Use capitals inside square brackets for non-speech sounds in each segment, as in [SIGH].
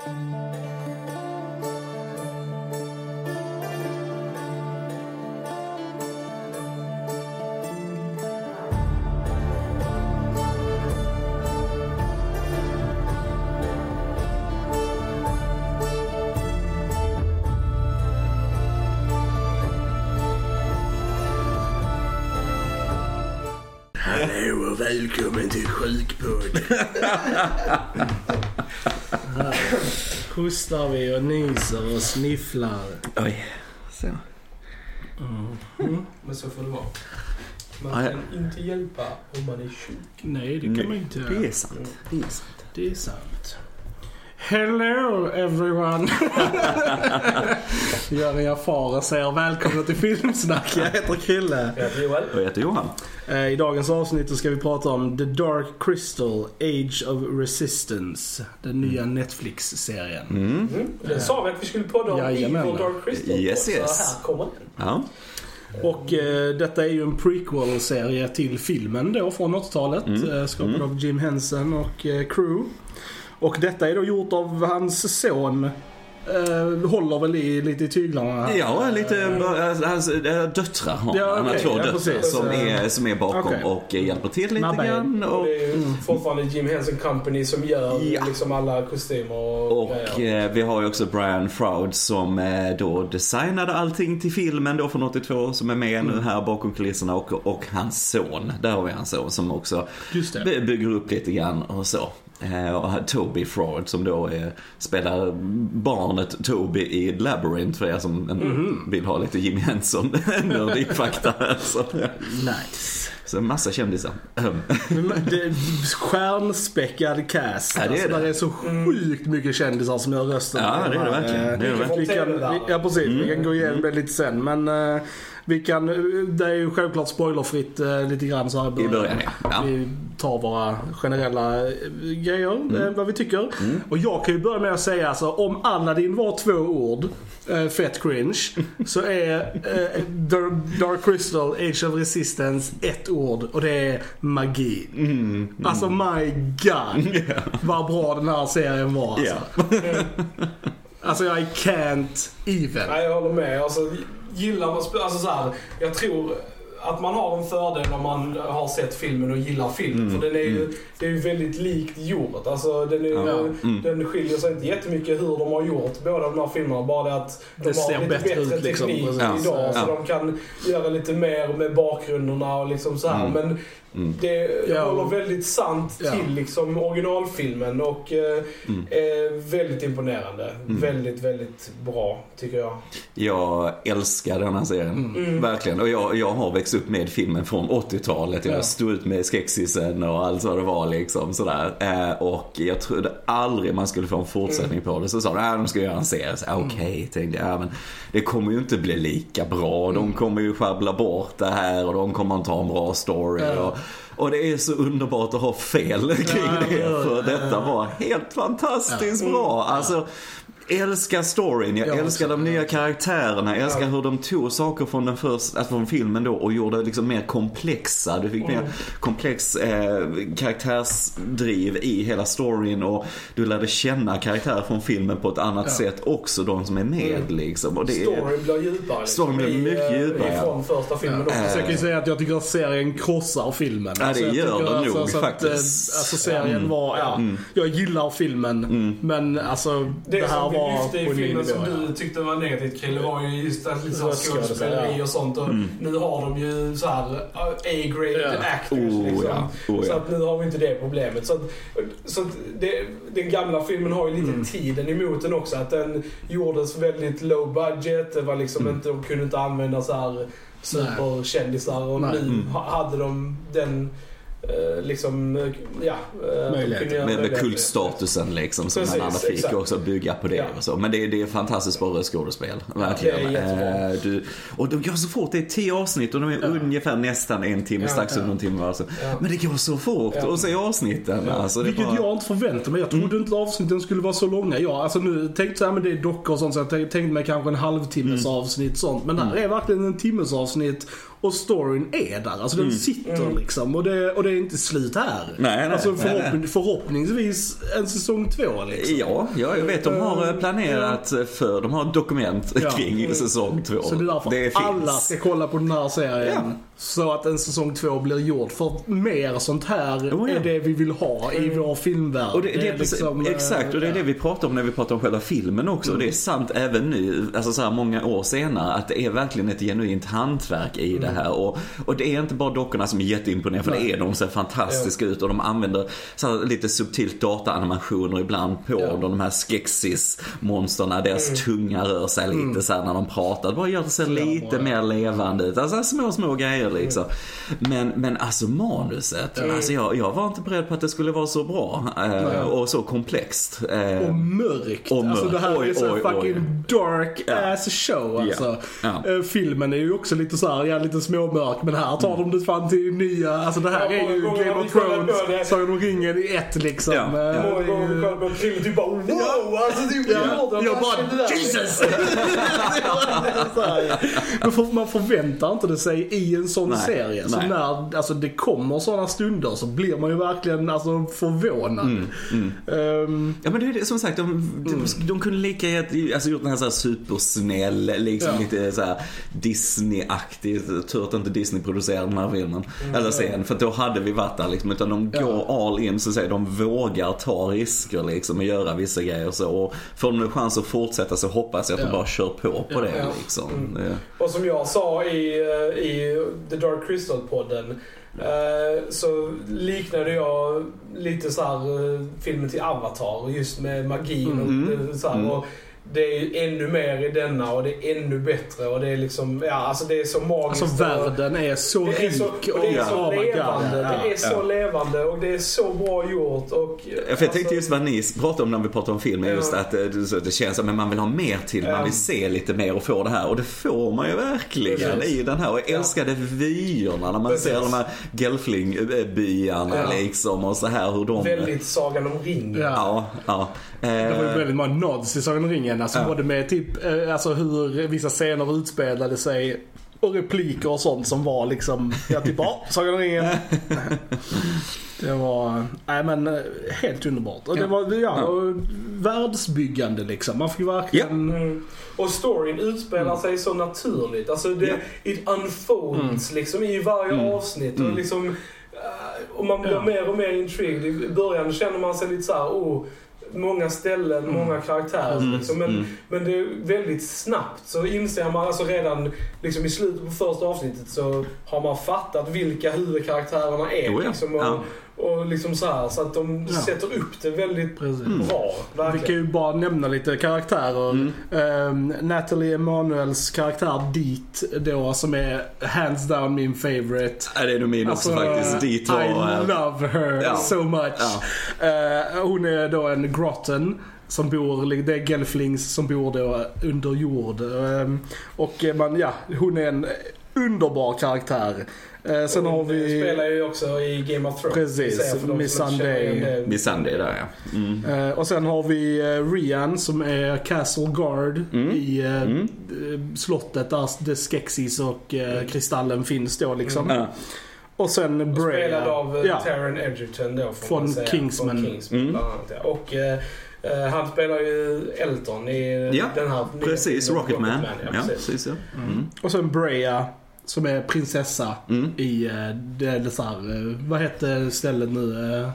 Hallå och välkommen till Sjukpodd. [LAUGHS] Hostar vi och nyser och snifflar. Oj. Så. Men så får det vara. Man Ja, ja. kan inte hjälpa om man är sjuk. Nej, det kan man inte Det göra. är sant. Det är sant. Det är sant. Hello everyone! [LAUGHS] Göran Jafar säger välkomna till Filmsnack. Jag heter Krille. Jag heter Joel. Och jag heter Johan. Eh, I dagens avsnitt så ska vi prata om The Dark Crystal Age of Resistance. Den nya Netflix-serien. Mm. Mm. Det sa vi att vi skulle podda om Jajamän. Evil Dark Crystal. Yes, så yes. här kommer den. Ja. Och eh, detta är ju en prequel-serie till filmen då från 80-talet. Mm. Eh, skapad Mm. av Jim Henson och eh, crew. Och detta är då gjort av hans son. Eh, håller väl i lite i tyglarna. Ja, lite äh, hans äh, döttrar har Ja, han. Han har okej, två ja, döttrar som är, som är bakom Okej. och eh, hjälper till lite Nabbe. grann. Och Och, det är ju Mm. fortfarande Jim Henson Company som gör Ja. liksom alla kostymer och, och eh, vi har ju också Brian Froud som eh, då designade allting till filmen då från 82 som är med Mm. nu här bakom kulisserna och, och hans son. Där har vi hans son som också Just det. by- bygger upp lite grann och så. Eh, Och Toby Fraud som då är, spelar barnet Toby i Labyrinth för er som Mhm. vill ha lite Jim Henson [LAUGHS] nördig fakta. Så, Nice. så en massa kändisar. Ehm, det stjärnspäckad cast. Ja, det är alltså, det. där är så sjukt mycket kändisar som gör rösten. Ja, det är det verkligen. Det är det. Vi kan, ja precis, vi kan gå igenom det lite sen. Men eh, vi kan, det är ju självklart spoilerfritt eh, lite grann så här I början ja. ja. Vi tar våra generella eh, grejer, eh, vad vi tycker. Och jag kan ju börja med att säga alltså, om Aladdin var två ord, eh, fett cringe, så är eh, Dar- Dark Crystal Age of Resistance ett ord och det är magi. Alltså my god, [LAUGHS] vad bra den här serien var alltså. Ja. Alltså I can't even. Nej, jag håller med. Alltså, gillar man... Alltså så här, jag tror att man har en fördel om man har sett filmen och gillar filmen. Mm, För den är ju, mm. Det är ju väldigt likt gjort. Alltså, den, är, Ja, mm. den skiljer sig inte jättemycket hur de har gjort båda de här filmerna. Bara det att de Det har lite bättre bättre ut, liksom, teknik. Ja, idag. Så de kan göra lite mer med bakgrunderna och liksom så här. Mm. Men Mm. det Ja. håller väldigt sant Ja. till liksom originalfilmen och eh, Mm. är väldigt imponerande. Mm. Väldigt, väldigt bra tycker jag. Jag älskar den här serien. Mm. Verkligen. Och jag, jag har växt upp med filmen från 80-talet. Jag Ja. stod ut med skräcksisen och allt vad det var liksom sådär. Eh, och jag trodde aldrig man skulle få en fortsättning på det. Så sa de att de ska göra en serie. Så, ah, Okej, tänkte jag. Ja, men det kommer ju inte bli lika bra. De kommer ju sjabbla bort det här och de kommer inte ha en bra story. Och, och det är så underbart att ha fel [LAUGHS] kring det. För detta var helt fantastiskt bra. Alltså, älskar storyn, jag Jag älskar också, de nya karaktärerna, jag älskar Ja. hur de tog saker från den första, alltså från filmen då och gjorde liksom mer komplexa. Du fick mer Mm. komplex eh, karaktärsdriv i hela storyn och du lärde känna karaktärer från filmen på ett annat Ja. sätt också, de som är med Mm. liksom. Och det är, Storyn blir djupare. Liksom, Storyn blir mycket eh, djupare. Ifrån första filmen Ja. Så jag kan ju säga att jag tycker att serien krossar filmen. Ja, det Alltså, gör den nog, så att, eh, faktiskt. Alltså serien Mm. var, ja, Mm. jag gillar filmen men alltså det, Det, här lyfte i filmen som du tyckte var negativt Krille var ju just att lite såhär Röstskådespel, skådespeleri och sånt. Och Mm. Nu har de ju så här uh, A-grade Ja. actors Oh, liksom. ja. Oh, Så att nu har vi inte det problemet. Så, att, så att det, den gamla filmen har ju lite Mm. tiden emot den också. Att den gjordes väldigt low budget. Det var liksom Mm. inte, de kunde inte använda så här superkändisar. Och Nej. nu Mm. ha- hade de den eh, liksom, eh, ja. eh, de Möjlighet. kunde göra Med, med kultstatusen liksom som Precis, andra fick exakt. och också bygga på det Ja. och så. Men det, det är fantastiskt bra skådespel. Verkligen. är. Eh, du, och de går så fort. Det är tio avsnitt och de är Ja. ungefär nästan en timme, Ja, strax ja. under en timme. Alltså. Ja. Men det går så fort Ja. att se avsnitten. Ja. Alltså, det är Vilket bara... jag inte förväntade mig. Jag trodde inte avsnitten skulle vara så långa. Jag alltså nu tänkte så här, men det är dockor och sånt så jag tänkte mig kanske en halvtimmes Mm. avsnitt sånt. Men det här är verkligen en timmes avsnitt och storyn är där. Alltså den sitter liksom och det, och det är inte slut här. Mm. Nej, nej, alltså nej, förhopp, förhoppningsvis en säsong två liksom. Ja, ja, jag vet. De har eh, planerat för, de har dokument Ja. kring säsong två. Så det är därför finns. alla ska kolla på den här serien. Ja. Så att en säsong två blir gjord. För mer sånt här Oh, ja. är det vi vill ha i vår filmvärld. Och det, det är precis, liksom, eh, exakt, och det är det vi pratar om när vi pratar om själva filmen också. Och det är sant även nu, alltså så här många år senare, att det är verkligen ett genuint hantverk i det här. Och, och det är inte bara dockorna som är jätteimponerande, för det är de ser fantastiska ut och de använder så lite subtilt dataanimationer ibland på Ja. de här skeksis-monsterna. Deras tunga rör sig lite så här när de pratar. Det bara gör det se lite mer levande ut. Alltså små, små grejer liksom. Men, men alltså manuset, alltså jag, jag var inte beredd på att det skulle vara så bra. Eh, och så komplext. Eh, Och mörkt. Och Alltså mörkt. det här Oj, är så oj, fucking oj. dark Ja. ass show alltså. Ja. Eh, Filmen är ju också lite så här, ja lite småmörk men här tar de det fan till nya, alltså det här Ja, är ju Game of Thrones, det. Sagan om ringen i ett liksom. Ja, Eh, ja. det Många gånger kollar på Krille typ bara wow! Alltså typ Ja, gjorde jag han bara det? Jesus! [LAUGHS] Man förväntar inte det sig i en sån Nej, serie. Så nej. när alltså, det kommer sådana stunder så blir man ju verkligen alltså, förvånad. Mm, Ehm, Ja men det är det, som sagt, de, de, de kunde lika gärna alltså, gjort den här, så här supersnäll, liksom Ja. lite så här Disney-aktig. Tur att inte Disney producerade den här filmen. Eller serien, för då hade vi varit där liksom. Utan de Ja. går all in, så att säga. De vågar ta risker liksom och göra vissa grejer och så. Och får de nu chans att fortsätta så hoppas jag att Ja. de bara kör på på Ja. det Ja. liksom. Mm. Och som jag sa i, eh, i The Dark Crystal-podden eh, så liknade jag lite så här eh, filmen till Avatar just med magin och, Mm. eh, så här, Mm. och det är ju ännu mer i denna och det är ännu bättre och det är liksom, ja alltså det är så magiskt. alltså världen är så det är rik så, och det är så oh God, levande. ja. Det är så Ja. levande och det är så bra gjort. Och, Ja, för jag tänkte just vad ni pratade om när vi pratade om filmen, Ja. just att eh, det, det känns som att man vill ha mer till, man Ja. vill se lite mer och få det här. Och det får man ju verkligen Precis. i den här. Och jag Ja. älskade vyerna när man Precis. ser de här Gelfling-byarna Ja. liksom och så här hur de... Väldigt Sagan om ringen. Ja. Ja, ja. Det var ju Eh, väldigt många nods i Sagan om ringen. Alltså Ja. både med typ, eh, alltså hur vissa scener utspelade sig och repliker och sånt som var liksom, ja typ, ja, Sagan om ringen. [LAUGHS] Det var, nej men eh, helt underbart. Och det Ja. var, ja, Ja. världsbyggande liksom. Man fick verkligen, Mm. Och storyn utspelar sig så naturligt. Alltså det, Ja. it unfolds liksom i varje Mm. avsnitt. Mm. Och, liksom, eh, och man blir Ja. mer och mer intrigued. I början känner man sig lite så här, oh, många ställen, Mm. många karaktärer. Mm, Liksom. Men, mm. men det är väldigt snabbt så inser man, alltså redan liksom i slutet på första avsnittet så har man fattat vilka huvudkaraktärerna är. Jo, ja. liksom, och, Ja. Och liksom så här, så att de Ja. sätter upp det väldigt precis. bra. Vi kan Verkligen. ju bara nämna lite karaktärer. Mm. Ehm, Natalie Emanuels karaktär Dit då som är hands down min favorite. Ja, det är nog min också faktiskt. Dit var... I eh, love her ja. so much. Ja. Eh, hon är då en grotten. Som bor, det är Gelflings som bor då under jord. Ehm, och man, ja, hon är en underbar karaktär. Eh, sen Hon har vi... spelar ju också i Game of Thrones. Precis, Miss Sunday. Miss Sunday där ja. Mm. Eh, och sen har vi uh, Rian som är Castle Guard Mm. i eh, Mm. eh, slottet där The Skeksis och eh, kristallen finns då liksom. Ja. Och sen Och Brea. Spelad av eh, ja. Taron Egerton då får Från man säga. Kingsman. Från Kingsman Mm. annat, ja. Och eh, eh, han spelar ju Elton i Ja, den här Precis, Rocketman. ja, Ja, precis. precis ja. Mm. Och sen Brea som är prinsessa Mm. i eh, det, det så här, eh, vad heter stället nu?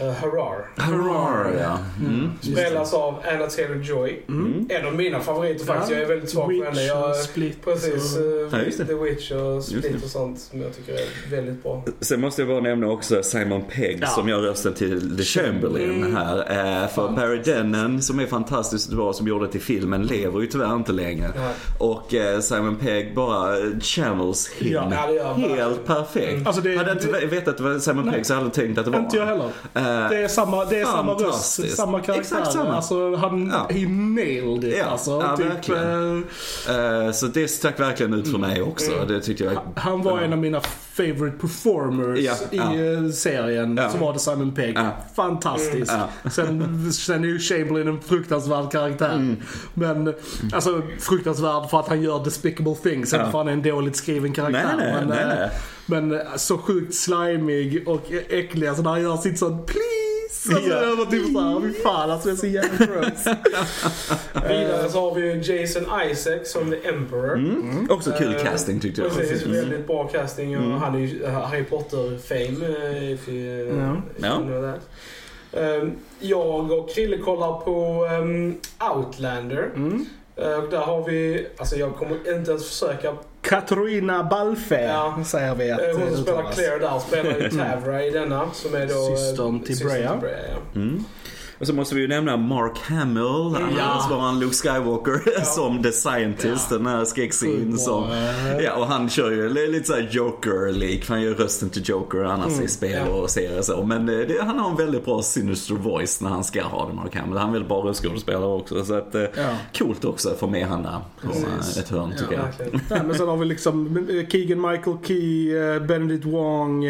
Eh, Harar. Harar ja. Mm. Spelas av Anna Taylor-Joy. Mm. En av mina favoriter faktiskt. Ja, Jag är väldigt svag för henne. Witch Jag, Split. precis. och- eh, Ja, just det. The Witch och Split och sånt som jag tycker är väldigt bra. Sen måste jag bara nämna också Simon Pegg Ja. som gör rösten till The Chamberlain Mm. här. Eh, för Barry Dennen som är fantastiskt bra som gjorde det till filmen lever ju tyvärr inte längre. Ja. Och Simon Pegg bara channels him Ja. Ja, helt perfekt. Alltså det- hade jag inte det- vetat att det var Simon Nej. Pegg så hade jag tänkt att det var Inte jag heller. Eh, Det är samma, det är samma röst, samma karaktär. Exakt samma. Alltså han, Ja. he nailed it Ja, alltså. ja, typ, eh, så det stack verkligen ut för mig också. Det tyckte jag han var en av mina favorite performers Ja, i serien så var det Simon Pegg. Ja. Fantastiskt. Ja. Sen, sen är ju Chamberlain en fruktansvärd karaktär. Mm. Men, alltså fruktansvärd för att han gör despicable things. Inte för att han är en dåligt skriven karaktär. Nej, nej, men, nej. Men eh, så sjukt slimig och äcklig. Alltså när han gör sitt sånt please. Alltså Ja. jag var typ såhär, fy fan alltså jag är så jävla gross. [LAUGHS] Vidare så har vi ju Jason Isaac som The Emperor. Mm. Också kul Eh, casting tyckte jag. Precis, Mm. väldigt bra casting och Mm. han är ju Harry Potter-fame. eh, if you, Ja. if Ja. you know that. Ehm, Jag och Krille kollar på ehm, Outlander. Mm. Eh, Och där har vi, alltså jag kommer inte ens försöka. Katarina Balfe Ja. säger vi att Eh, Hon som spelar uttalas. Claire där spelar ju Tavra i denna. Som är då... eh, Systern till Brea. ja. Mm. Och så måste vi ju nämna Mark Hamill, han Luke Skywalker Ja. [LAUGHS] som The Scientist, Ja. den här skräckscenen som... Ja, och han kör ju li- lite såhär Joker-lik, han gör rösten till Joker annars Mm. i spel Ja. och serier och så. Men eh, det, han har en väldigt bra sinister voice när han ska ha det, Mark Hamill. Han är väldigt bra röstskådespelare också. Så att, eh, Ja. coolt också att få med han där på Precis. eh, ett hörn tycker jag. Nej, men sen har vi liksom Keegan Michael Key, Benedict Wong,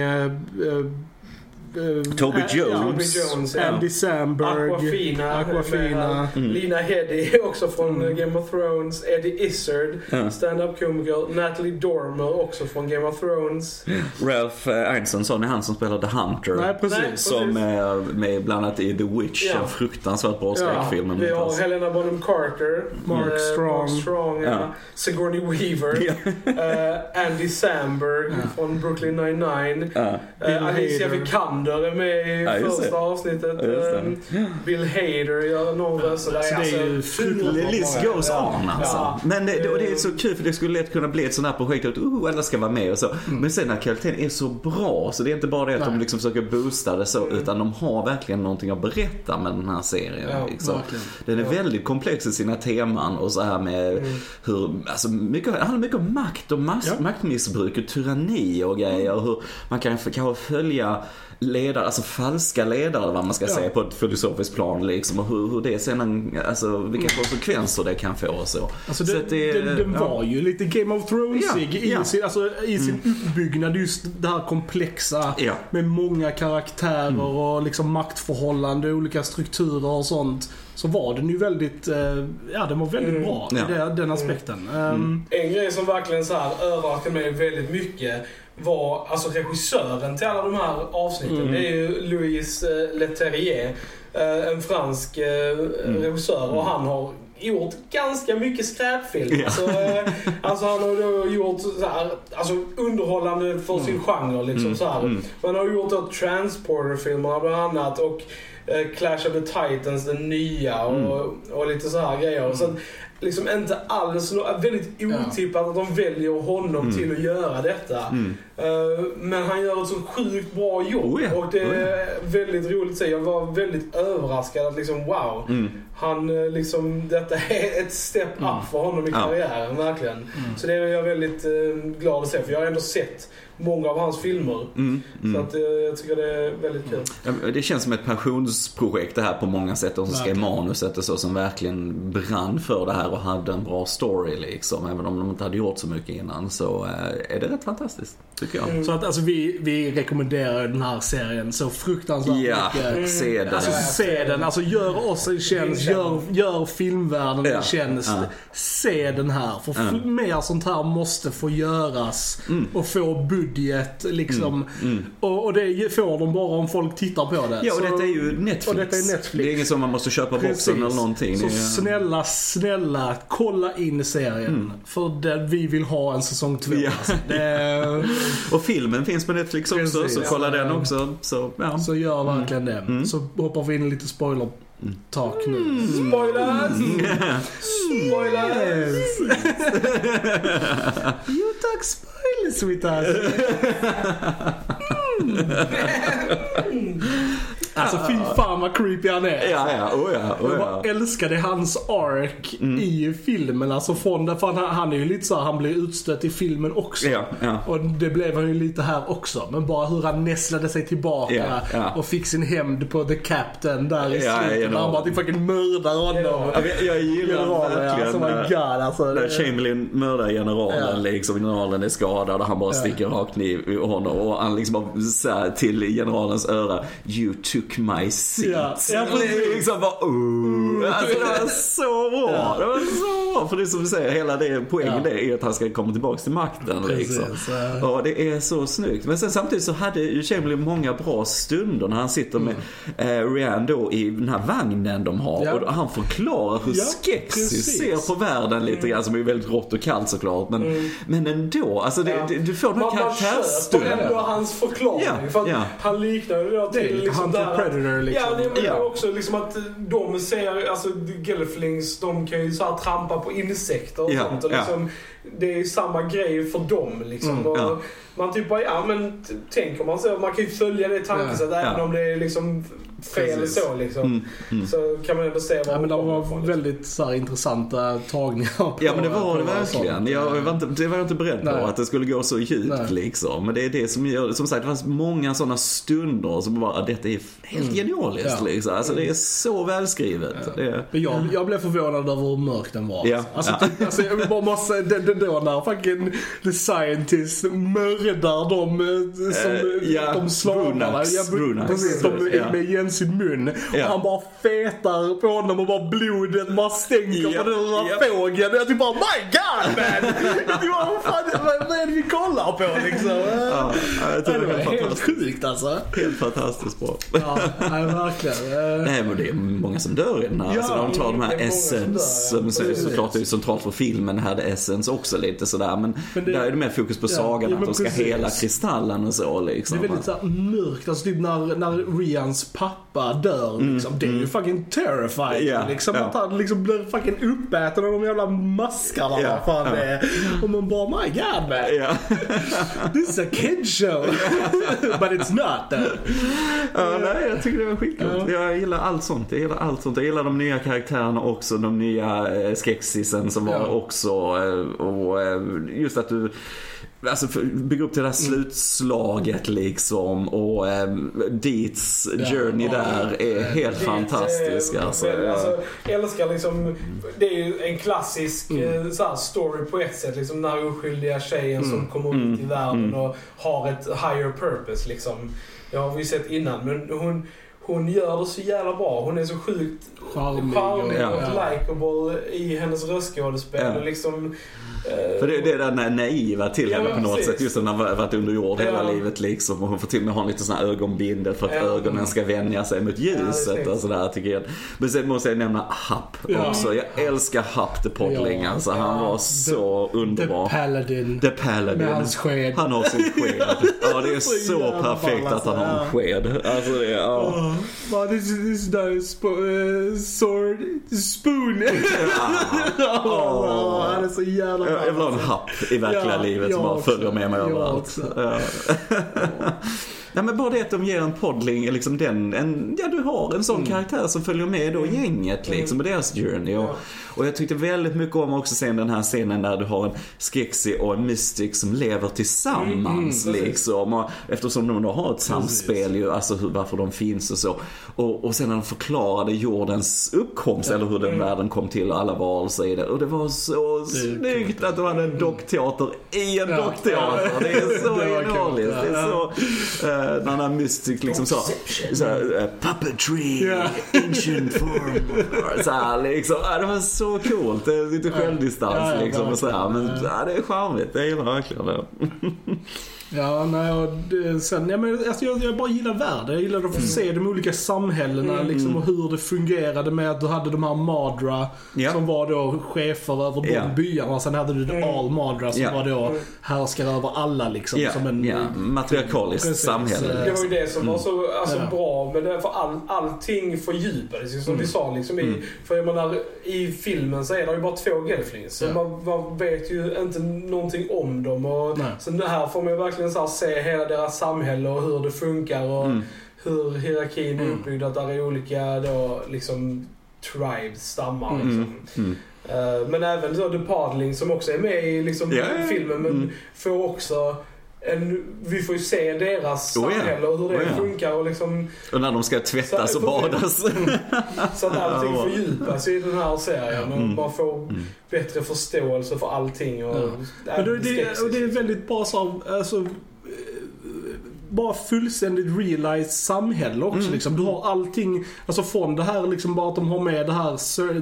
eh, eh, eh, Toby eh, Jones. ja, Jones, ja. Andy Samberg. Aquafina. Aquafina. med, Lina Headey [LAUGHS] också från Mm. Game of Thrones. Eddie Izzard, Ja. stand-up komiker. Natalie Dormer också från Game of Thrones. Ralph eh, Ineson är han som spelar The Hunter. Nej, precis. Nej, Som är med bland annat i The Witch, Ja. en fruktansvärt bra skräckfilm. Vi har alls. Helena Bonham Carter. Mark eh, Strong. Mark Strong. Sigourney Weaver. Ja. eh, Andy Samberg Ja. från Brooklyn 99. Ja. Bill Eh, Alicia Hader. Vikander är med i Ja, första det. avsnittet. Ja, just det. Eh, Bill Hader gör någon röst. Så Alltså, det är ju fruktansvärt list goes Ja. on alltså. Ja. Men det, och det är så kul för det skulle lätt kunna bli ett sånt här projekt att uh, alla ska vara med och så. Men sen när kvaliteten är så bra så det är inte bara det att de Nej. liksom försöker boosta det så utan de har verkligen någonting att berätta med den här serien. Ja, liksom. verkligen. Den är Ja. väldigt komplex i sina teman och så här med Mm. hur, alltså mycket, det handlar mycket om makt och mas- Ja. maktmissbruk och tyranni och grejer. Och hur man kan kanske följa ledare, alltså falska ledare vad man ska Ja. säga på ett filosofiskt plan liksom. Och hur, hur det sen, alltså vilka konsekvenser det kan få och så. Alltså så det, att det- den, den ja. var ju lite Game of Thronesig Ja, i, ja. sin, alltså, i sin uppbyggnad. Just det här komplexa Ja. med många karaktärer Mm. och liksom maktförhållande, olika strukturer och sånt. Så var den ju väldigt, eh, ja den var väldigt Mm. bra Ja. i den aspekten. Ehm, En grej som verkligen så här överraskade mig väldigt mycket var alltså regissören till alla de här avsnitten. Mm. Det är ju Louis eh, Leterrier, eh, en fransk eh, Mm. regissör och han har gjort ganska mycket skräpfilm. Ja. Alltså, alltså han har då gjort så här, alltså underhållande för sin genre liksom Mm. så här. Mm. Man har gjort då Transporter-filmerna bland annat och Clash of the Titans, den nya och, Mm. och lite så här grejer. Så att, liksom inte alls, väldigt otippat att de väljer honom Mm. till att göra detta. Mm. Eh, men han gör ett så sjukt bra jobb Oh ja, och det oh ja. är väldigt roligt att se. Jag var väldigt överraskad att liksom wow. Mm. Han eh, liksom, detta är ett step up Mm. för honom i Ja. karriären verkligen. mm. Så det är jag väldigt eh, glad att se för jag har ändå sett många av hans filmer. Mm. Mm. Så att, jag tycker det är väldigt kul. Ja, Det känns som ett passionsprojekt det här på många sätt. De som skrev manuset och så som verkligen brann för det här och hade en bra story liksom. Även om de inte hade gjort så mycket innan så eh, är det rätt fantastiskt. Tycker jag. Mm. Så att alltså vi, vi rekommenderar den här serien så fruktansvärt Ja, mycket. se den. Alltså se den, alltså gör oss en tjänst, gör, gör filmvärlden Ja, en tjänst. ja. Se den här, för f- mer sånt här måste få göras Mm. och få budget liksom. Mm. Och, och det får de bara om folk tittar på det. Ja, och Så- detta är ju Netflix. och detta är Netflix. Det är inget som man måste köpa Precis. boxen eller någonting. Så Det är- snälla kolla in serien. För det, vi vill ha en säsong två. Mm. Ja. Alltså. Det, [LAUGHS] Och filmen finns på Netflix också, Precis. så kolla den också. Så, ja. så gör verkligen det. Mm. Så hoppar vi in lite spoiler-tak nu. Spoilers! Spoilers! Yes. [LAUGHS] you talk spoilers with us. [LAUGHS] Alltså fy fan vad creepy han är. Ja, ja, oh ja, oh Jag ja. bara älskade hans ark i filmen. Alltså från för han, han är ju lite så här, han blir utstött i filmen också. Ja, ja. Och det blev han ju lite här också. Men bara hur han nässlade sig tillbaka Ja, ja. och fick sin hämnd på The Captain där i Ja, slutet. När han bara typ fucking mördar honom. Ja, Ja, Jag gillar Generalen, verkligen alltså, när- God, alltså, när det- Chamberlain mördar generalen, Ja. liksom generalen är skadad och han bara sticker rakt ner i honom och han liksom bara säger till generalens öra You took my seat. Ja, ja, liksom bara oh. Alltså det var så bra. Ja. Det var så bra. För det är som du säger, hela det, poängen Ja. är att han ska komma tillbaka till makten. Liksom. Precis, ja. Och det är så snyggt. Men sen samtidigt så hade ju Chamberlain många bra stunder när han sitter med eh, Rihanna då i den här vagnen de har. Mm. Ja. Och han förklarar hur Ja, Skeksis. Mm. ser på världen lite grann. Som är väldigt rått och kallt såklart. Men, men ändå. Alltså det, du får den här Man, man köper karaktärsstunden. ändå hans förklaring. För. Han liknar ju det till liksom Hunter där Predator, liksom. Ja, det, men Ja. också liksom att de ser, alltså Gelflings, de kan ju så här trampa på insekter och Ja, sånt. Och ja. liksom, Det är ju samma grej för dem liksom. Mm, ja. Man typ bara, ja men tänker man så, man kan ju följa det tankesättet Ja, även ja. om det är liksom fel Precis. så liksom. Mm, mm. Så kan man ändå se var Ja, men det var ifrån, liksom. väldigt så här, intressanta tagningar på Ja men det var det verkligen. Jag var inte, det var jag inte beredd på att det skulle gå så djupt Nej. liksom. Men det är det som gör, som sagt det fanns många sådana stunder som bara, detta är helt genialiskt Ja. liksom. Alltså det är så välskrivet. Det, Men jag, jag blev förvånad över hur mörk den var. Ja, Alltså, ja. typ, alltså jag bara måste, det, det då när fucking the scientist mördar de eh, som, Eh, ja, de slavarna. Brunax, Ja, Brunax. precis, de, Ja. med igen sin mun. Ja. Och han bara fetar på honom och bara blodet bara stänker Ja, på den där ja. fågeln. Jag typ bara my god man! jag typ bara, vad, fan, vad, är det vi kollar på liksom? ja, jag tror det var helt sjukt alltså. Helt fantastiskt bra. Ja, nej, verkligen. [LAUGHS] Nej men det är många som dör i den här. Ja, alltså, de tar de här många som som såklart är centralt för filmen, hade essence också lite sådär. Men, Men det- där är det mer fokus på sagan, att de ska hela kristallen och så liksom. Det är väldigt så här mörkt, alltså typ när, när Rians pappa dör liksom. Det är ju fucking terrifying Ja, liksom. ja. Att han liksom blir fucking uppäten av de jävla maskarna Ja, vad fan det är. Och man bara my god man. Ja. [LAUGHS] This is a kid show. [LAUGHS] But it's not though. Ja, nej, jag tycker det var skitcoolt. Ja. Jag gillar allt sånt. Jag gillar allt sånt. Jag gillar de nya karaktärerna också. De nya eh, skexisen som var Ja. också. Eh, och eh, just att du Alltså bygga upp till det Mm. där slutslaget liksom och eh, Deets journey Ja. där är helt Det är, fantastisk eh, alltså. väl- alltså. Jag älskar liksom, det är ju en klassisk Mm. eh, så här, story på ett sätt. Liksom den här oskyldiga tjejen som kommer Mm. ut i världen Mm. och har ett higher purpose liksom. Det har vi sett innan men hon, hon gör det så jävla bra. Hon är så sjukt Charmig. charmig Ja. och likeable i hennes röstskådespel. Ja. Och liksom, eh, För det, det är den där naiva till Ja, henne på något precis. sätt. Just när hon har varit under jord hela Ja. livet liksom. Och hon får till och med ha en liten sån här ögonbindel för att Ja. ögonen ska vänja sig mot Ja, det ljuset och sådär tycker jag. Men sen måste jag nämna Happ Ja. också. Jag älskar Happ the Podling Ja. alltså. Han Ja. var så The underbar. Paladin. The Paladin. Med hans sked. Han har sin sked. [LAUGHS] Ja, det är Så perfekt att han har en alltså. sked. Alltså det ja. Well, this is this is not a spo- uh, sword, spoon. Ja. [LAUGHS] oh, han är så jävla Jag jag vill ha en happ i verkliga Ja, livet som bara följer med mig överallt. Ja. Nej men bara det att de ger en poddling, liksom den, en, ja du har en sån Mm. karaktär som följer med då gänget liksom med deras journey. Och, Ja. och jag tyckte väldigt mycket om också sen den här scenen där du har en Skexy och en Mystic som lever tillsammans Mm, liksom. Och eftersom de då har ett samspel ju, alltså hur, varför de finns och så. Och, och sen när de förklarade jordens uppkomst eller hur den Mm. världen kom till och alla varelser i det. Och det var så snyggt att de hade en dockteater i en Ja. dockteater. Det är så [LAUGHS] Det var coolt, genialiskt. Det är ja. så, eh, när den här Mystic liksom sa, så här, eh, puppetry, Ja. ancient form. [LAUGHS] Så här, liksom, ja, det var så coolt. Det är lite självdistans liksom. Och så här. Men ja, det är charmigt. Jag gillar verkligen det. [LAUGHS] Ja, nej, och det, sen, ja, men, alltså, jag, jag bara gillar världen. Jag gillar att få se de olika samhällena Mm. liksom, och hur det fungerade med att du hade de här Madra Ja. som var då chefer över de Ja. byarna. Sen hade du Mm. All Madra som Ja. var då Mm. härskare över alla liksom. Som en, ja. matriarkaliskt Precis. samhälle. Det var ju det som var så alltså, Ja. bra med det, för all, allting fördjupades ju som vi sa liksom i, för jag menar i filmen så är det ju bara två gelflings. Man, man vet ju inte någonting om dem och Nej. så det här får man ju verkligen så här se hela deras samhälle och hur det funkar och Mm. hur hierarkin är Mm. uppbyggd. Att där är olika då liksom tribes, stammar Mm. liksom. Mm. Eh, men även så The Podling som också är med i liksom, ja. filmen men får också en, vi får ju se deras Oh ja. samhälle och hur det Oh ja. funkar och liksom Och när de ska tvättas och Så- badas. [LAUGHS] så att allting Ja. fördjupas i den här serien och Mm. man får Mm. bättre förståelse för allting och, Ja. äh, Men det, det, skepsis. och det är väldigt bra så, alltså, bara fullständigt realized samhälle också. Mm. Liksom. Du har allting, alltså från det här liksom bara att de har med det här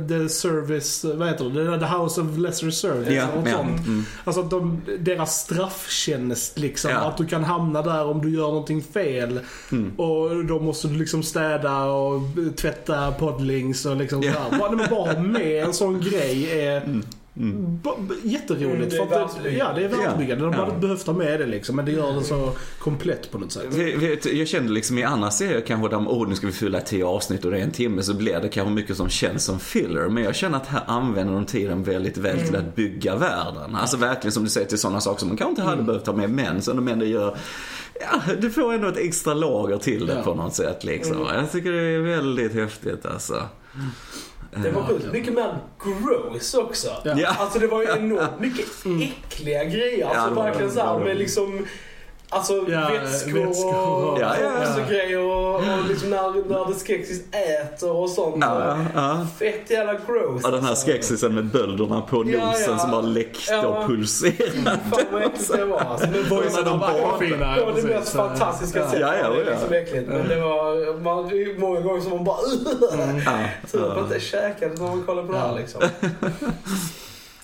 the service, vad heter det? The House of Lesser Service Ja, och ja. sånt. Mm. Alltså att de, deras strafftjänst liksom. Ja. Att du kan hamna där om du gör någonting fel. Mm. Och då måste du liksom städa och tvätta poddlings och liksom Ja. så här. Bara, bara med en sån grej är Mm. Mm. jätteroligt. Mm, det är för det, världsbyggande. ja, det är världsbyggande. De Ja. hade behövt ha med det liksom. Men det gör det så komplett på något sätt. Vet, Jag kände liksom i andra serier kanske där, oh nu ska vi fylla tio avsnitt och det är en timme så blir det kanske mycket som känns som filler. Men jag känner att här använder de tiden väldigt väl till att bygga världen. Alltså verkligen som du säger till sådana saker som man kanske inte hade behövt ha med men som de ändå gör. Ja, du får ändå ett extra lager till det Ja. på något sätt liksom. Mm. Jag tycker det är väldigt häftigt alltså. Det var sjukt mycket mer gross också. Ja. Alltså det var ju enormt mycket äckliga grejer. Alltså verkligen såhär med liksom Alltså Ja, vätskor vätskor och, och- Ja, ja, ja. och så grejer och, och liksom när, när det skexis äter och sånt. Ja, ja. Fett jävla gross. Och den här alltså. skexisen med bölderna på Ja, nosen ja. som bara läckte Ja. och pulserade. Fan vad äckligt det var. Alltså, men of de the bara- fina, Det var det mest fantastiska Ja. sättet. Ja, ja, det är ja. liksom äckligt. Men det var man, det många gånger som man bara Ja, Tur att ja. inte käkade när man kollar på det här Ja. liksom. [LAUGHS]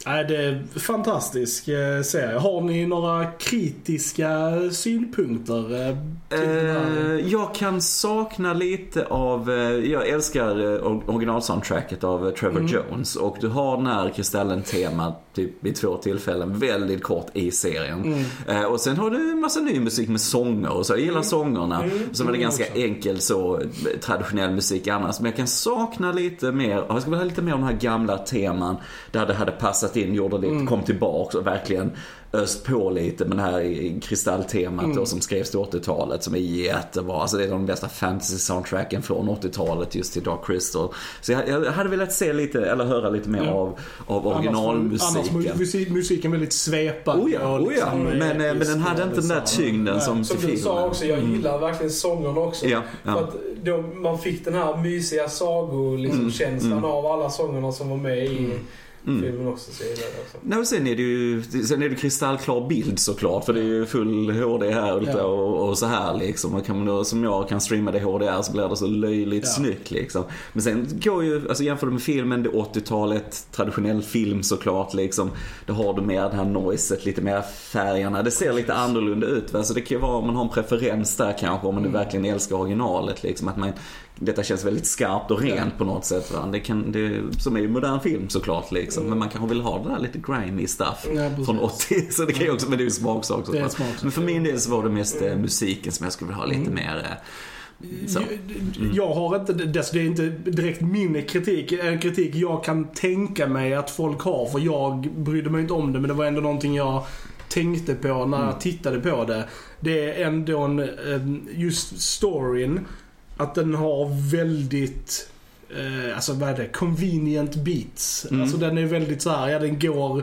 Nej, det är fantastisk eh, serie. Har ni några kritiska synpunkter? eh? Eh, jag kan sakna lite av, eh, jag älskar or- originalsoundtracket av Trevor Mm. Jones och du har den här Kristallen-temat typ vid två tillfällen väldigt kort i serien. Mm. Eh, och sen har du en massa ny musik med sånger och så. Jag gillar sångerna. Mm. Så var det Mm, ganska enkel så traditionell musik annars. Men jag kan sakna lite mer, jag skulle vilja ha lite mer av de här gamla teman där det hade passat in, gjorde lite, Mm. kom tillbaks och verkligen öst på lite med det här kristalltemat Mm. då som skrevs till 80-talet som är jättebra. Alltså det är de bästa fantasy-soundtracken från 80-talet just till Dark Crystal. Så jag, jag hade velat se lite, eller höra lite mer Ja. av, av originalmusiken. Annars musik, musiken väldigt svepande. Oh ja, och oh ja. liksom, Men, eh, men den hade inte den där tyngden som Som du sa också, jag Mm. gillar verkligen sångerna också. Ja, För ja. att då, man fick den här mysiga sagokänslan liksom, Mm, känslan mm. av alla sångerna som var med i Mm. filmen också. Så jag gillar det också. Nej, och sen är det ju sen är det kristallklar bild såklart för det är ju full HD här ultra Ja. och, och så här liksom. Och kan man som jag kan streama det i HDR så blir det så löjligt Ja. snyggt liksom. Men sen går ju, alltså jämför med filmen, det är 80-talet, traditionell film såklart liksom. Då har du mer det här noiset, lite mer färgerna. Det ser lite annorlunda ut va. Så det kan ju vara om man har en preferens där kanske om man nu Mm. verkligen älskar originalet liksom. Att man, detta känns väldigt skarpt och rent på något sätt va. Det kan, det, som är ju modern film såklart liksom. Men man kanske vill ha det där lite grimy stuff Ja, från 80. [LAUGHS] Så det kan ju också, men det är ju smaksak Det är såklart. smaksak. Men för min del så var det mest eh, musiken som jag skulle vilja ha lite mer eh, så. Jag- Jag har inte, det det är inte direkt min kritik, en kritik jag kan tänka mig att folk har för jag brydde mig inte om det men det var ändå någonting jag tänkte på när jag tittade på det. Det är ändå en, em, just storyn, att den har väldigt eh, alltså vad är det? Convenient beats. Mm. Alltså den är väldigt så här, ja den går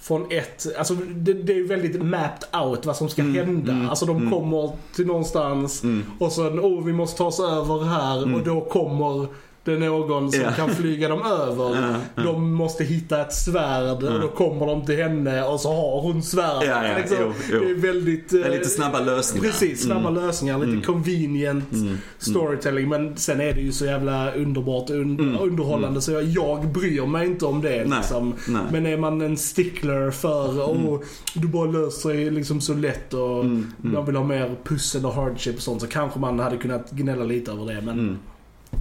från ett, alltså det, det är väldigt mapped out vad som ska Mm, hända. mm, alltså de mm. kommer till någonstans Mm. och sen, oh vi måste ta oss över här Mm. och då kommer det någon som Ja. kan flyga dem över. Ja. De måste hitta ett svärd och då kommer de till henne och så har hon svärd. Ja, ja, liksom. jo, jo. Det är väldigt... Det är eh, lite snabba lösningar. Precis, snabba Mm. lösningar. Lite Mm. convenient Mm. storytelling. Men sen är det ju så jävla underbart un- Mm. underhållande Mm. så jag, jag bryr mig inte om det. Nej. Liksom. Nej. Men är man en stickler för Mm. oh, du bara löser det liksom så lätt och Mm. Mm. man vill ha mer pussel och hardship och sånt så kanske man hade kunnat gnälla lite över det. Men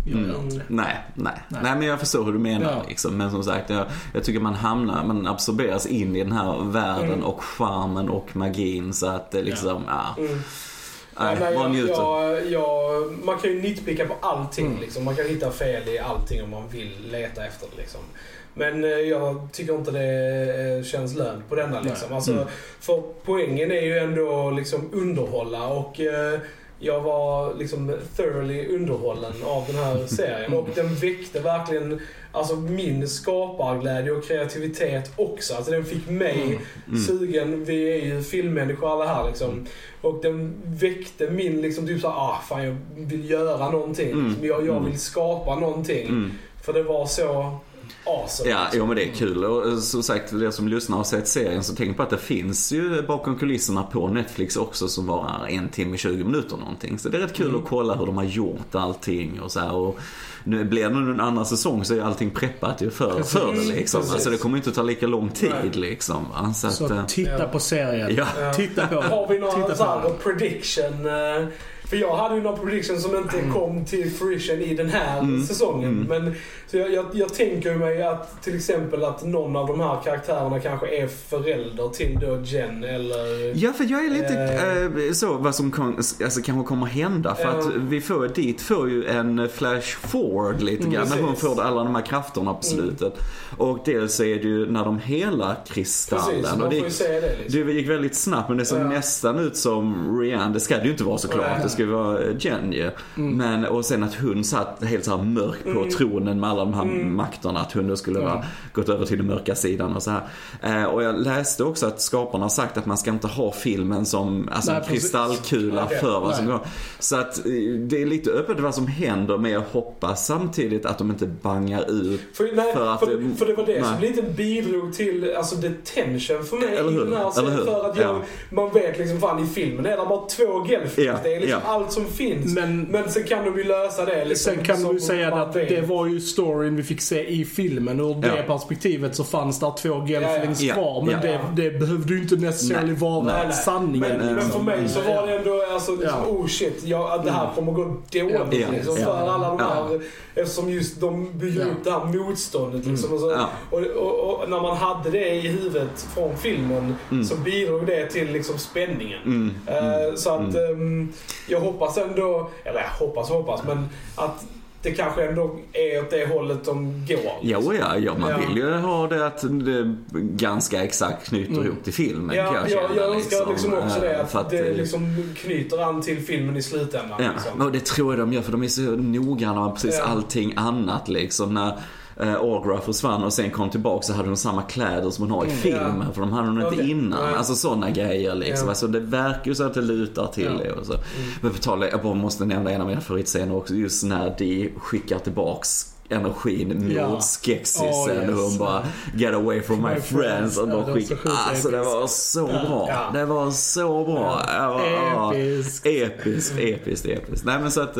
Mm. Nej, nej, Nej. nej. men jag förstår hur du menar Ja. liksom. Men som sagt, jag, jag tycker man hamnar, man absorberas in i den här världen Mm. och charmen och magin så att det liksom, ja. Mm. Nej, Nej, jag, njuter. jag, jag, man kan ju nitpicka på allting. Mm. Liksom. Man kan hitta fel i allting om man vill leta efter det. Liksom. Men eh, jag tycker inte det eh, känns lönt på denna. Liksom. Alltså, Mm. För poängen är ju ändå liksom underhålla och eh, jag var liksom thoroughly underhållen av den här [LAUGHS] serien. Och den väckte verkligen alltså, min skaparglädje och kreativitet också. Alltså den fick mig sugen. Vi är ju filmmänniskor alla här liksom. Och den väckte min liksom typ såhär, ah fan jag vill göra någonting. Mm. Jag, jag vill skapa någonting. Mm. För det var så awesome. Ja, jo men det är kul. Och eh, som sagt, det som lyssnar och sett serien så tänk på att det finns ju bakom kulisserna på Netflix också som varar en timme 20 minuter någonting. Så det är rätt kul att kolla hur de har gjort allting och så här. Och nu blir det nu en annan säsong så är allting preppat ju för, Precis. för det liksom. Precis. Alltså det kommer inte ta lika lång tid Nej. liksom. va. Så att, Så eh, titta Ja. på serien. ja. Ja. Titta på den. Har vi någon Titta på prediction? För jag hade ju någon prediction som inte Mm. kom till fruition i den här säsongen. Men, så jag, jag, jag tänker mig att till exempel att någon av de här karaktärerna kanske är förälder till då Jen eller... Ja, för jag är lite Eh. eh, så vad som kan, alltså, kanske kommer hända. För Ja. att vi får, dit får ju en flash forward lite grann. när hon precis. får alla de här krafterna på slutet. Och dels är det ju när de helar kristallen. Precis, och det, säga det liksom. det gick väldigt snabbt men det såg Ja. nästan ut som Rihanna. Det ska det ju inte vara såklart. Nej. Det ska ju vara Jen ju. Men, och sen att hon satt helt så här mörk på tronen med alla de här makterna. Att hon då skulle ha gått över till den mörka sidan och så här. Eh, och jag läste också att skaparna har sagt att man ska inte ha filmen som alltså, Nej, kristallkula Okej. för vad som går. Så att eh, det är lite öppet vad som händer men jag hoppas samtidigt att de inte bangar ut. För, nej, För för, att för, det- det var det som nej. lite bidrog till alltså, the tension för mig Eller hur? här Eller serien. hur? För att jag, Ja. man vet liksom fan i filmen är det bara två gelfins. Ja, Det är liksom ja. Allt som finns. Men- Men sen kan de ju lösa det liksom. Sen kan du säga man att det var ju storyn vi fick se i filmen. Ur det Ja. perspektivet så fanns där två gelflings Ja, ja. kvar. Men Ja. det, det behövde ju inte necessarily vara Nej, nej. sanningen. Men, men för mig så var det ändå alltså, liksom, Ja. oh shit, ja, att det här kommer gå dåligt. Ja. Liksom, Ja. För alla de Ja. här, eftersom just de bygger Ja. upp det här motståndet. Liksom, och, så, Ja. och, och, och när man hade det i huvudet från filmen så bidrog det till liksom, spänningen. Mm. Eh, så att ehm, jag hoppas ändå, eller jag hoppas och hoppas, men att det kanske ändå är åt det hållet de går. Ja, och ja, ja, man Ja. vill ju ha det att det ganska exakt knyter ihop till filmen Ja, kan jag känna. jag önskar liksom också det, eh, för att det liksom knyter an till filmen i slutändan. Ja, Liksom. och det tror jag de gör för de är så noggranna med precis Ja. allting annat liksom. När eh, Agra försvann och sen kom tillbaka så hade hon samma kläder som hon har i filmen. För de hade hon inte Okej. innan. Nej. Alltså sådana grejer liksom. Ja. Alltså det verkar ju så att det lutar till Ja. det och så. Men på tal jag bara måste nämna en av mina favoritscener också. Just när de skickar tillbaks energin Ja. mot Skexisen Oh, yes. och hon bara Get away from my, My friends och Ja, så skickar. Alltså det var så bra. Ja. Det var så bra. Ja, ja. Episkt. Episkt, episkt, episkt. Nej men så att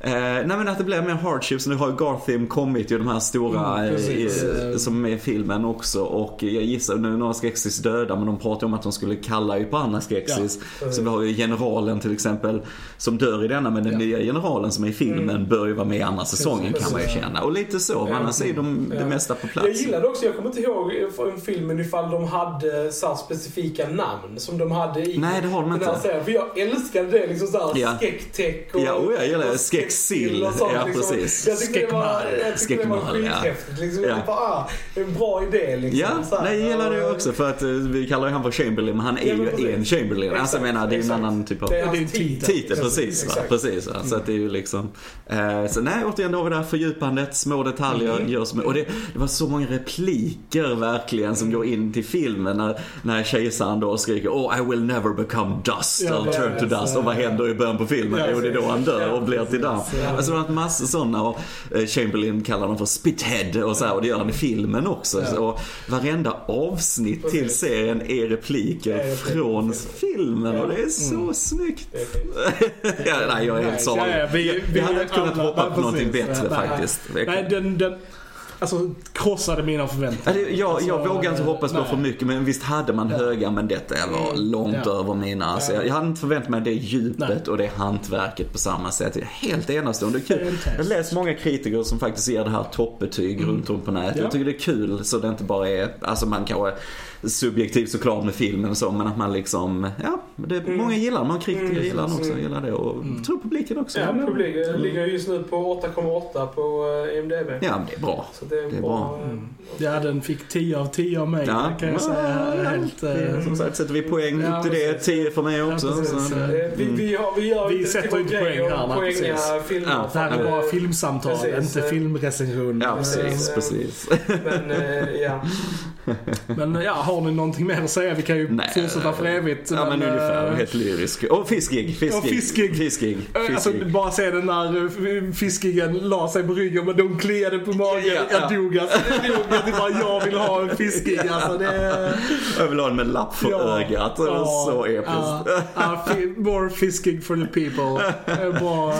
eh, Eh, nej men att det blir mer hardships. Nu har ju Garthim kommit ju de här stora Mm, precis. eh, som är med i filmen också. Och jag gissar, nu är några Skeksis döda men de pratar om att de skulle kalla ju på andra Skeksis. så vi har ju generalen till exempel som dör i denna men den Ja. nya generalen som är i filmen bör ju vara med i andra säsongen kan man ju känna. Och lite så, men annars är de det Ja. mesta på Jag plats. gillade också, jag kommer inte ihåg från filmen ifall de hade så här specifika namn som de hade i Nej, det har de här inte. serien. För jag älskade det liksom såhär Ja. Skektek och... Ja, och jag gillar det. Sånt, Ja, liksom. precis. Jag tyckte det var, jag tyckte det var skithäftigt. Liksom. Ja. Jag bara, ah, en bra idé liksom. Ja, Så nej, jag gillar det också för att eh, vi kallar ju han för Chamberlain men han är Ja, men ju en Chamberlain. Alltså jag menar det är en annan typ av... Det är titel. Titel, precis. Va? Precis va? Så att det är ju liksom... Eh, så nej, återigen, då har vi det här fördjupandet, små detaljer, Mm. gör som, Och det, det var så många repliker verkligen som går in till filmen när, när kejsaren då skriker Oh I will never become dust, Ja, I'll turn to dust. Och vad händer i början på filmen? Ja, Jo, det är då han dör och blir till damm. Ja. Alltså det har varit massor sådana och eh, Chamberlain kallar dem för spithead och så här, och det gör han i filmen också. Ja. Och varenda avsnitt till Precis. serien är repliker vet. från filmen och det är så Mm. snyggt. [LAUGHS] Ja, nej, jag är helt salig. Ja, ja, vi, vi, Vi hade inte kunnat hoppa på någonting bättre faktiskt. Nej, den, den alltså, krossade mina Ja, förväntningar. det- Jag, jag Alltså, vågar inte hoppas på nej. för mycket men visst hade man höga men detta var långt Ja. över mina. Alltså, jag, jag hade inte förväntat mig det djupet och det hantverket på samma sätt. Det är helt enastående. Kul. Fantastiskt. Jag har läst många kritiker som faktiskt ger det här toppbetyg runt om på nätet. Ja. Jag tycker det är kul så det inte bara är, alltså man kanske subjektivt såklart med filmen och så men att man liksom, ja, det, många gillar den. Många kritiker Mm. gillar den också, Mm. gillar det och Mm. tror publiken också. Ja, publiken ligger just nu på 8,8 på eh, IMDB. Ja, men det är bra. Så det är, Det är bra. bra. eh, Ja, den fick 10 av 10 av mig. Ja. Det kan jag säga. Ja. Helt... Eh, Som sagt, sätter vi poäng Ja, upp till det. precis. 10 för mig också. Ja, så, Eh, Eh, Vi, vi, har, vi gör Vi inte sätter inte poäng här, poänga precis. filmer. Ja, det här är bara filmsamtal, Precis. inte filmrecension. ja, precis. Precis. Men ja. [LAUGHS] [LAUGHS] Men ja, har ni någonting mer att säga? Vi kan ju Nej. fortsätta för evigt. Ja, men eh, ungefär. Helt lyrisk. Och fiskig. Fiskig. Och fiskig. Fiskig. eh, Alltså fiskig. bara se den när eh, fiskingen la sig på ryggen men de kliade på magen. Ja, jag ja. dog alltså. Jag dog. Jag, bara, jag vill ha en fiskig alltså. Det är... Jag vill ha den med lapp för Ja. ögat. Det var Ja. så episkt. Ja, more fiskig for the people. Det är Bra.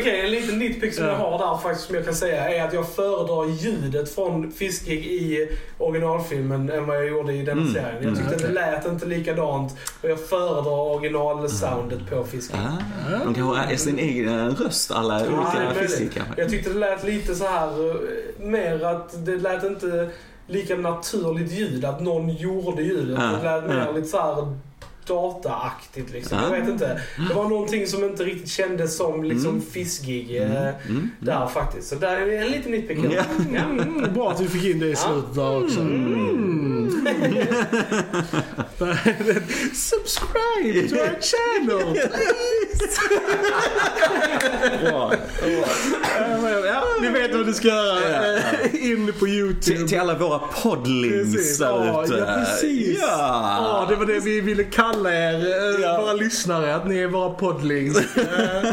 Okej, en liten nitpick som Ja. jag har där faktiskt som jag kan säga är att jag föredrar ljudet från Fiskig i originalfilmen än vad jag gjorde i den Mm. serien. Jag Mm, tyckte okej. det lät inte likadant och jag föredrar originalsoundet på Fiskig. Ah, de kanske har sin egen röst, alla Ja, olika fiskar. Jag tyckte det lät lite så här eh, mer att det lät inte lika naturligt ljud, att någon gjorde ljudet. Ja, Det lät mer ja. lite så här dataaktigt liksom. Jag Ja. vet inte. Det var någonting som inte riktigt kändes som liksom Mm. fiskig eh, Mm. där faktiskt. Så där är en liten nitpick. Ja. Ja. Mm, [LAUGHS] bra att vi fick in det i slutet där också. Mm. [LAUGHS] Subscribe to our channel! [LAUGHS] Bra. Ja, ni vet vad ni ska göra. In på YouTube. Till, till alla våra poddlings Precis. där Ja, ute. ja, precis. Ja. Ja, det var det vi ville kalla er, eh, Ja. våra lyssnare, att ni är våra poddlings. Eh,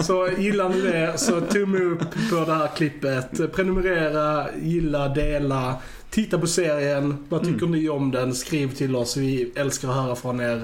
så gillar ni det så tumme upp på det här klippet. Prenumerera, gilla, dela. Titta på serien. Vad tycker Mm. ni om den? Skriv till oss. Vi älskar att höra från er.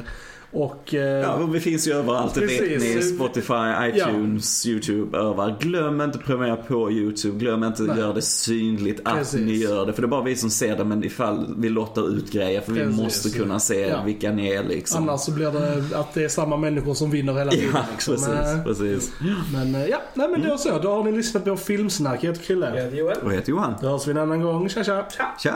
Och... eh, Ja, vi finns ju överallt. Det vet Precis. ni. Spotify, iTunes, YouTube, överallt. Glöm inte att prenumerera på YouTube. Glöm inte att göra det synligt att Precis. ni gör det. För det är bara vi som ser det, men ifall vi lottar ut grejer. För vi Precis. måste kunna se Ja. vilka ni är liksom. Annars så blir det att det är samma människor som vinner hela tiden. Ja, liksom. precis, Eh, precis. Men eh, ja, nej men då så. Då har ni lyssnat på Filmsnack. Jag heter Chrille. Ja, Joel. Och jag heter Johan. Då hörs vi en annan gång. Tja tja! Tja. Tja!